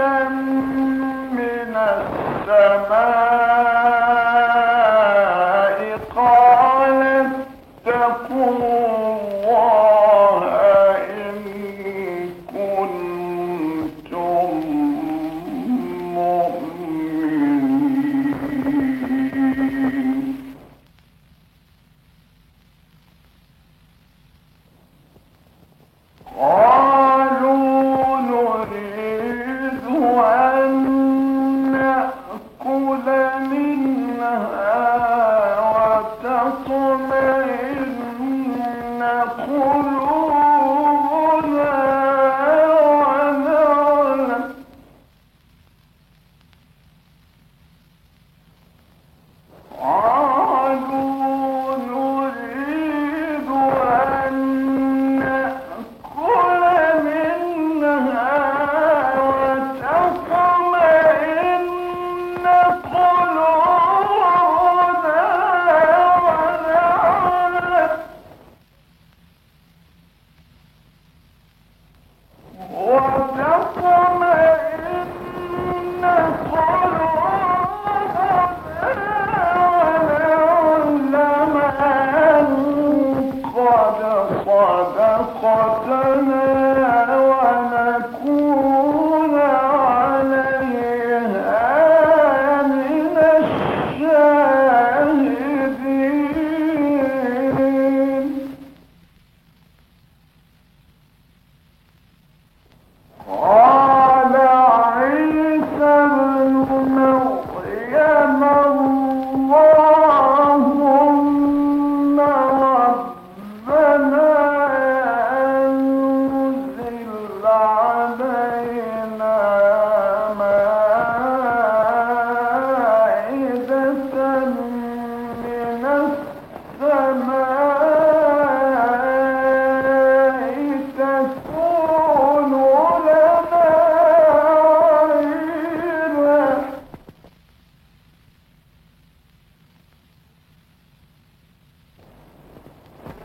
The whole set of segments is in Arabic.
أن نأكل منهم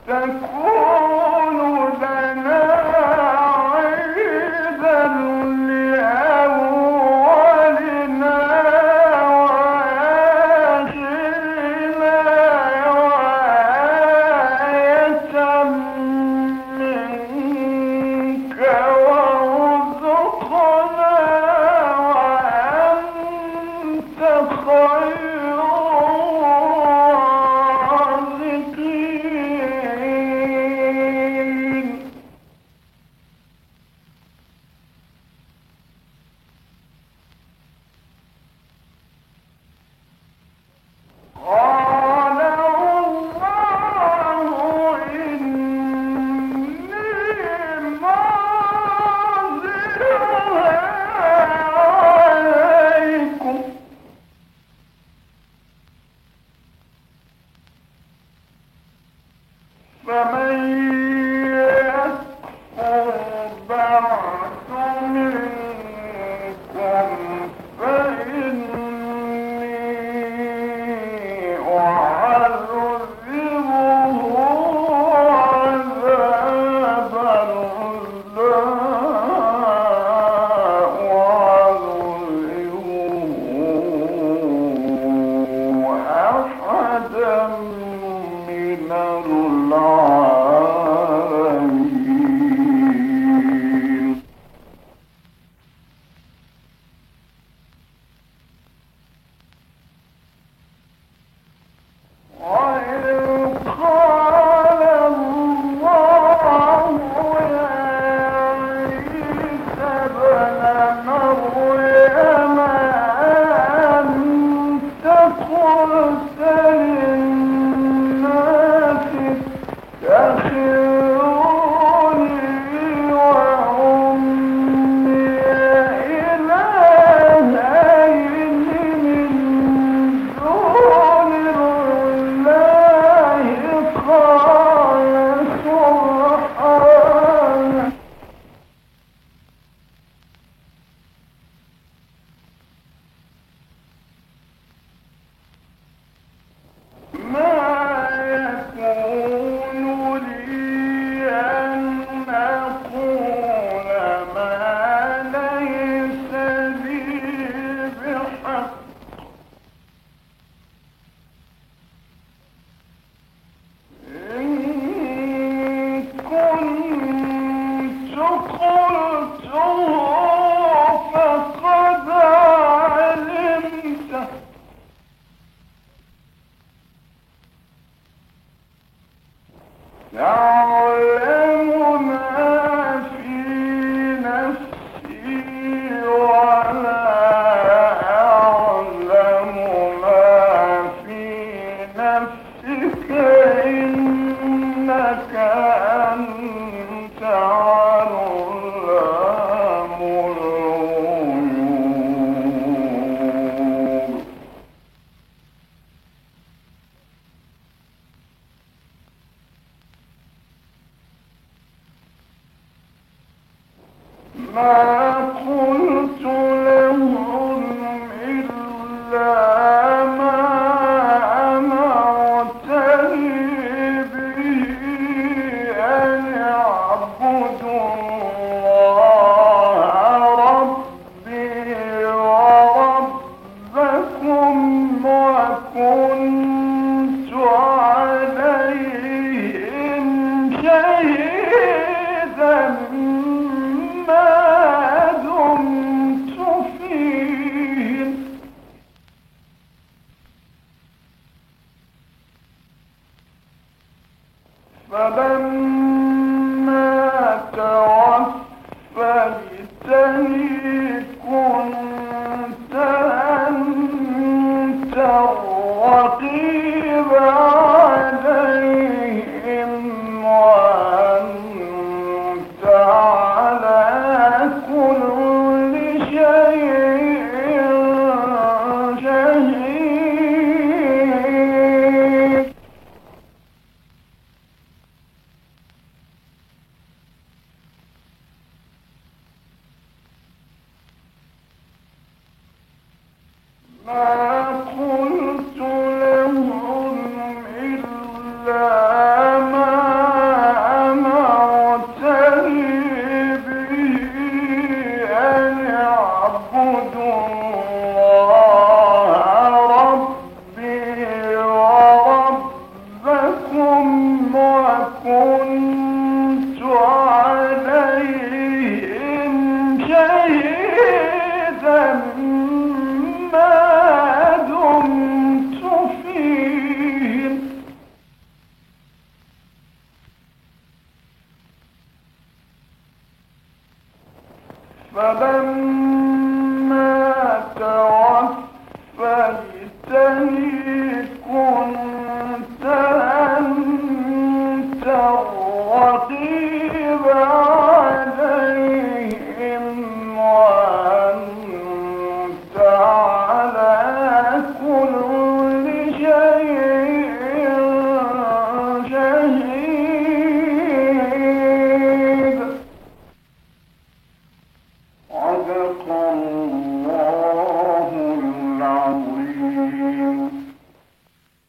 d'un Amen. Now my فلما Ah, كنت الرقيب